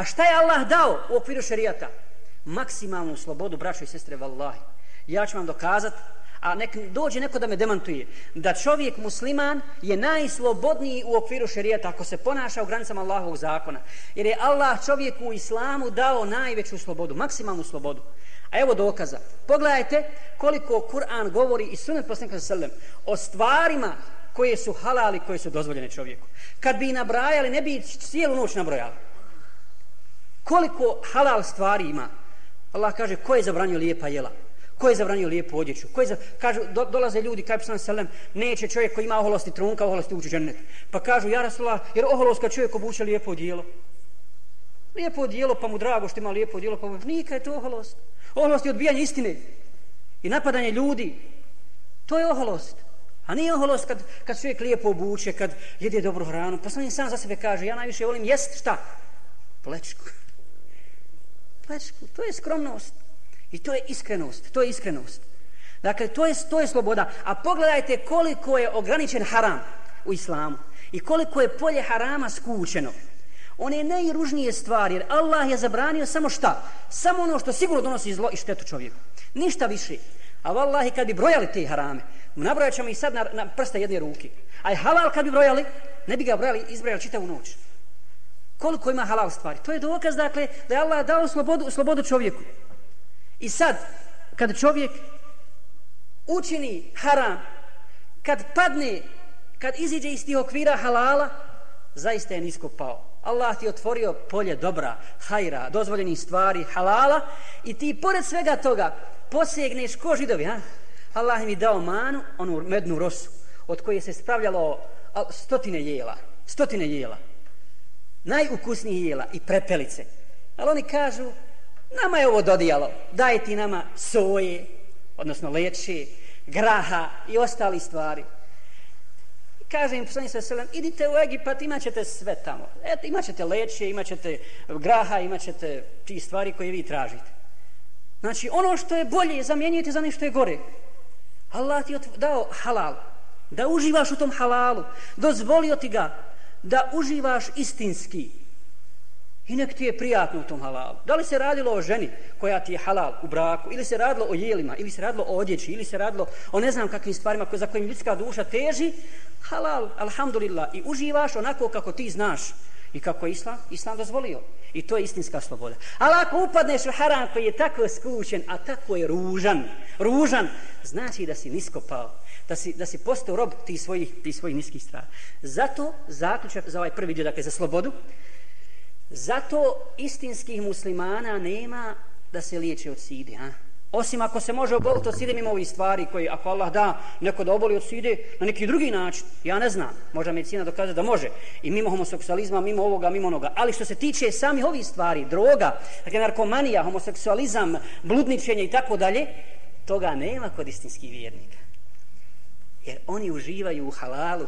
A šta je Allah dao u okviru šerijata? Maksimalnu slobodu, braćo i sestre, vallahi. Ja ću vam dokazat, a nek dođe neko da me demantuje, da čovjek musliman je najslobodniji u okviru šerijata ako se ponaša u granicama Allahovog zakona. Jer je Allah čovjeku u islamu dao najveću slobodu, maksimalnu slobodu. A evo dokaza. Pogledajte koliko Kur'an govori i sunet poslanika sallam o stvarima koje su halali, koje su dozvoljene čovjeku. Kad bi nabrajali, ne bi cijelu noć nabrojali. Koliko halal stvari ima? Allah kaže, ko je zabranio lijepa jela? Ko je zabranio lijepu odjeću? Ko je za... Kažu, do, dolaze ljudi, kaj psan selem, neće čovjek koji ima oholosti trunka, oholosti ući džennet. Pa kažu, ja Rasulullah, jer oholost kad čovjek obuče lijepo odijelo. Lijepo odijelo, pa mu drago što ima lijepo odijelo, pa mu... Nika je to oholost. Oholost je odbijanje istine i napadanje ljudi. To je oholost. A nije oholost kad, kad čovjek lijepo obuče, kad jede dobru hranu. Pa sam sam za sebe kaže, ja najviše volim jest šta? Plečku plesku. to je skromnost. I to je iskrenost, to je iskrenost. Dakle, to je, to je sloboda. A pogledajte koliko je ograničen haram u islamu. I koliko je polje harama skučeno. One najružnije stvari, jer Allah je zabranio samo šta? Samo ono što sigurno donosi zlo i štetu čovjeku. Ništa više. A vallahi kad bi brojali te harame, nabrojat ćemo ih sad na, na prste jedne ruke. A halal kad bi brojali, ne bi ga brojali, izbrojali čitavu noć. Koliko ima halal stvari? To je dokaz, dakle, da je Allah dao slobodu, slobodu čovjeku. I sad, kad čovjek učini haram, kad padne, kad iziđe iz tih okvira halala, zaista je nisko pao. Allah ti otvorio polje dobra, hajra, dozvoljenih stvari, halala i ti pored svega toga posegneš ko židovi, ha? Allah mi dao manu, onu mednu rosu, od koje se spravljalo stotine jela, stotine jela, najukusnijih jela i prepelice. Ali oni kažu, nama je ovo dodijalo, daj ti nama soje, odnosno leče, graha i ostali stvari kaže im poslanik sa selam, idite u Egipat, imat ćete sve tamo. Eto, imat ćete leće, imat ćete graha, imat ćete ti stvari koje vi tražite. Znači, ono što je bolje, zamjenjujete za nešto je gore. Allah ti je dao halal, da uživaš u tom halalu, dozvolio ti ga da uživaš istinski, I nek ti je prijatno u tom halalu. Da li se radilo o ženi koja ti je halal u braku, ili se radilo o jelima, ili se radilo o odjeći, ili se radilo o ne znam kakvim stvarima za kojim ljudska duša teži, halal, alhamdulillah, i uživaš onako kako ti znaš i kako je islam, islam dozvolio. I to je istinska sloboda. Ali ako upadneš u haram koji je tako skućen, a tako je ružan, ružan, znači da si nisko pao, da si, da si postao rob ti svojih, ti svojih niskih strana. Zato zaključak za ovaj prvi dio, dakle za slobodu, Zato istinskih muslimana nema da se liječe od side. a? Osim ako se može oboliti od side mimo ovih stvari koji, ako Allah da neko da oboli od side na neki drugi način, ja ne znam, možda medicina dokaže da može. I mimo homoseksualizma, mimo ovoga, mimo onoga. Ali što se tiče samih ovih stvari, droga, dakle narkomanija, homoseksualizam, bludničenje i tako dalje, toga nema kod istinskih vjernika. Jer oni uživaju u halalu,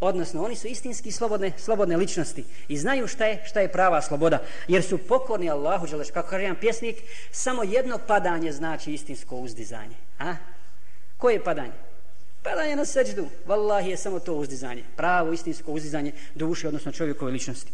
odnosno oni su istinski slobodne, slobodne ličnosti i znaju šta je, šta je prava sloboda, jer su pokorni Allahu, želeš, kako kaže jedan pjesnik, samo jedno padanje znači istinsko uzdizanje. A? Koje padanje? Padanje na seđdu. Wallahi je samo to uzdizanje. Pravo istinsko uzdizanje duše, odnosno čovjekove ličnosti.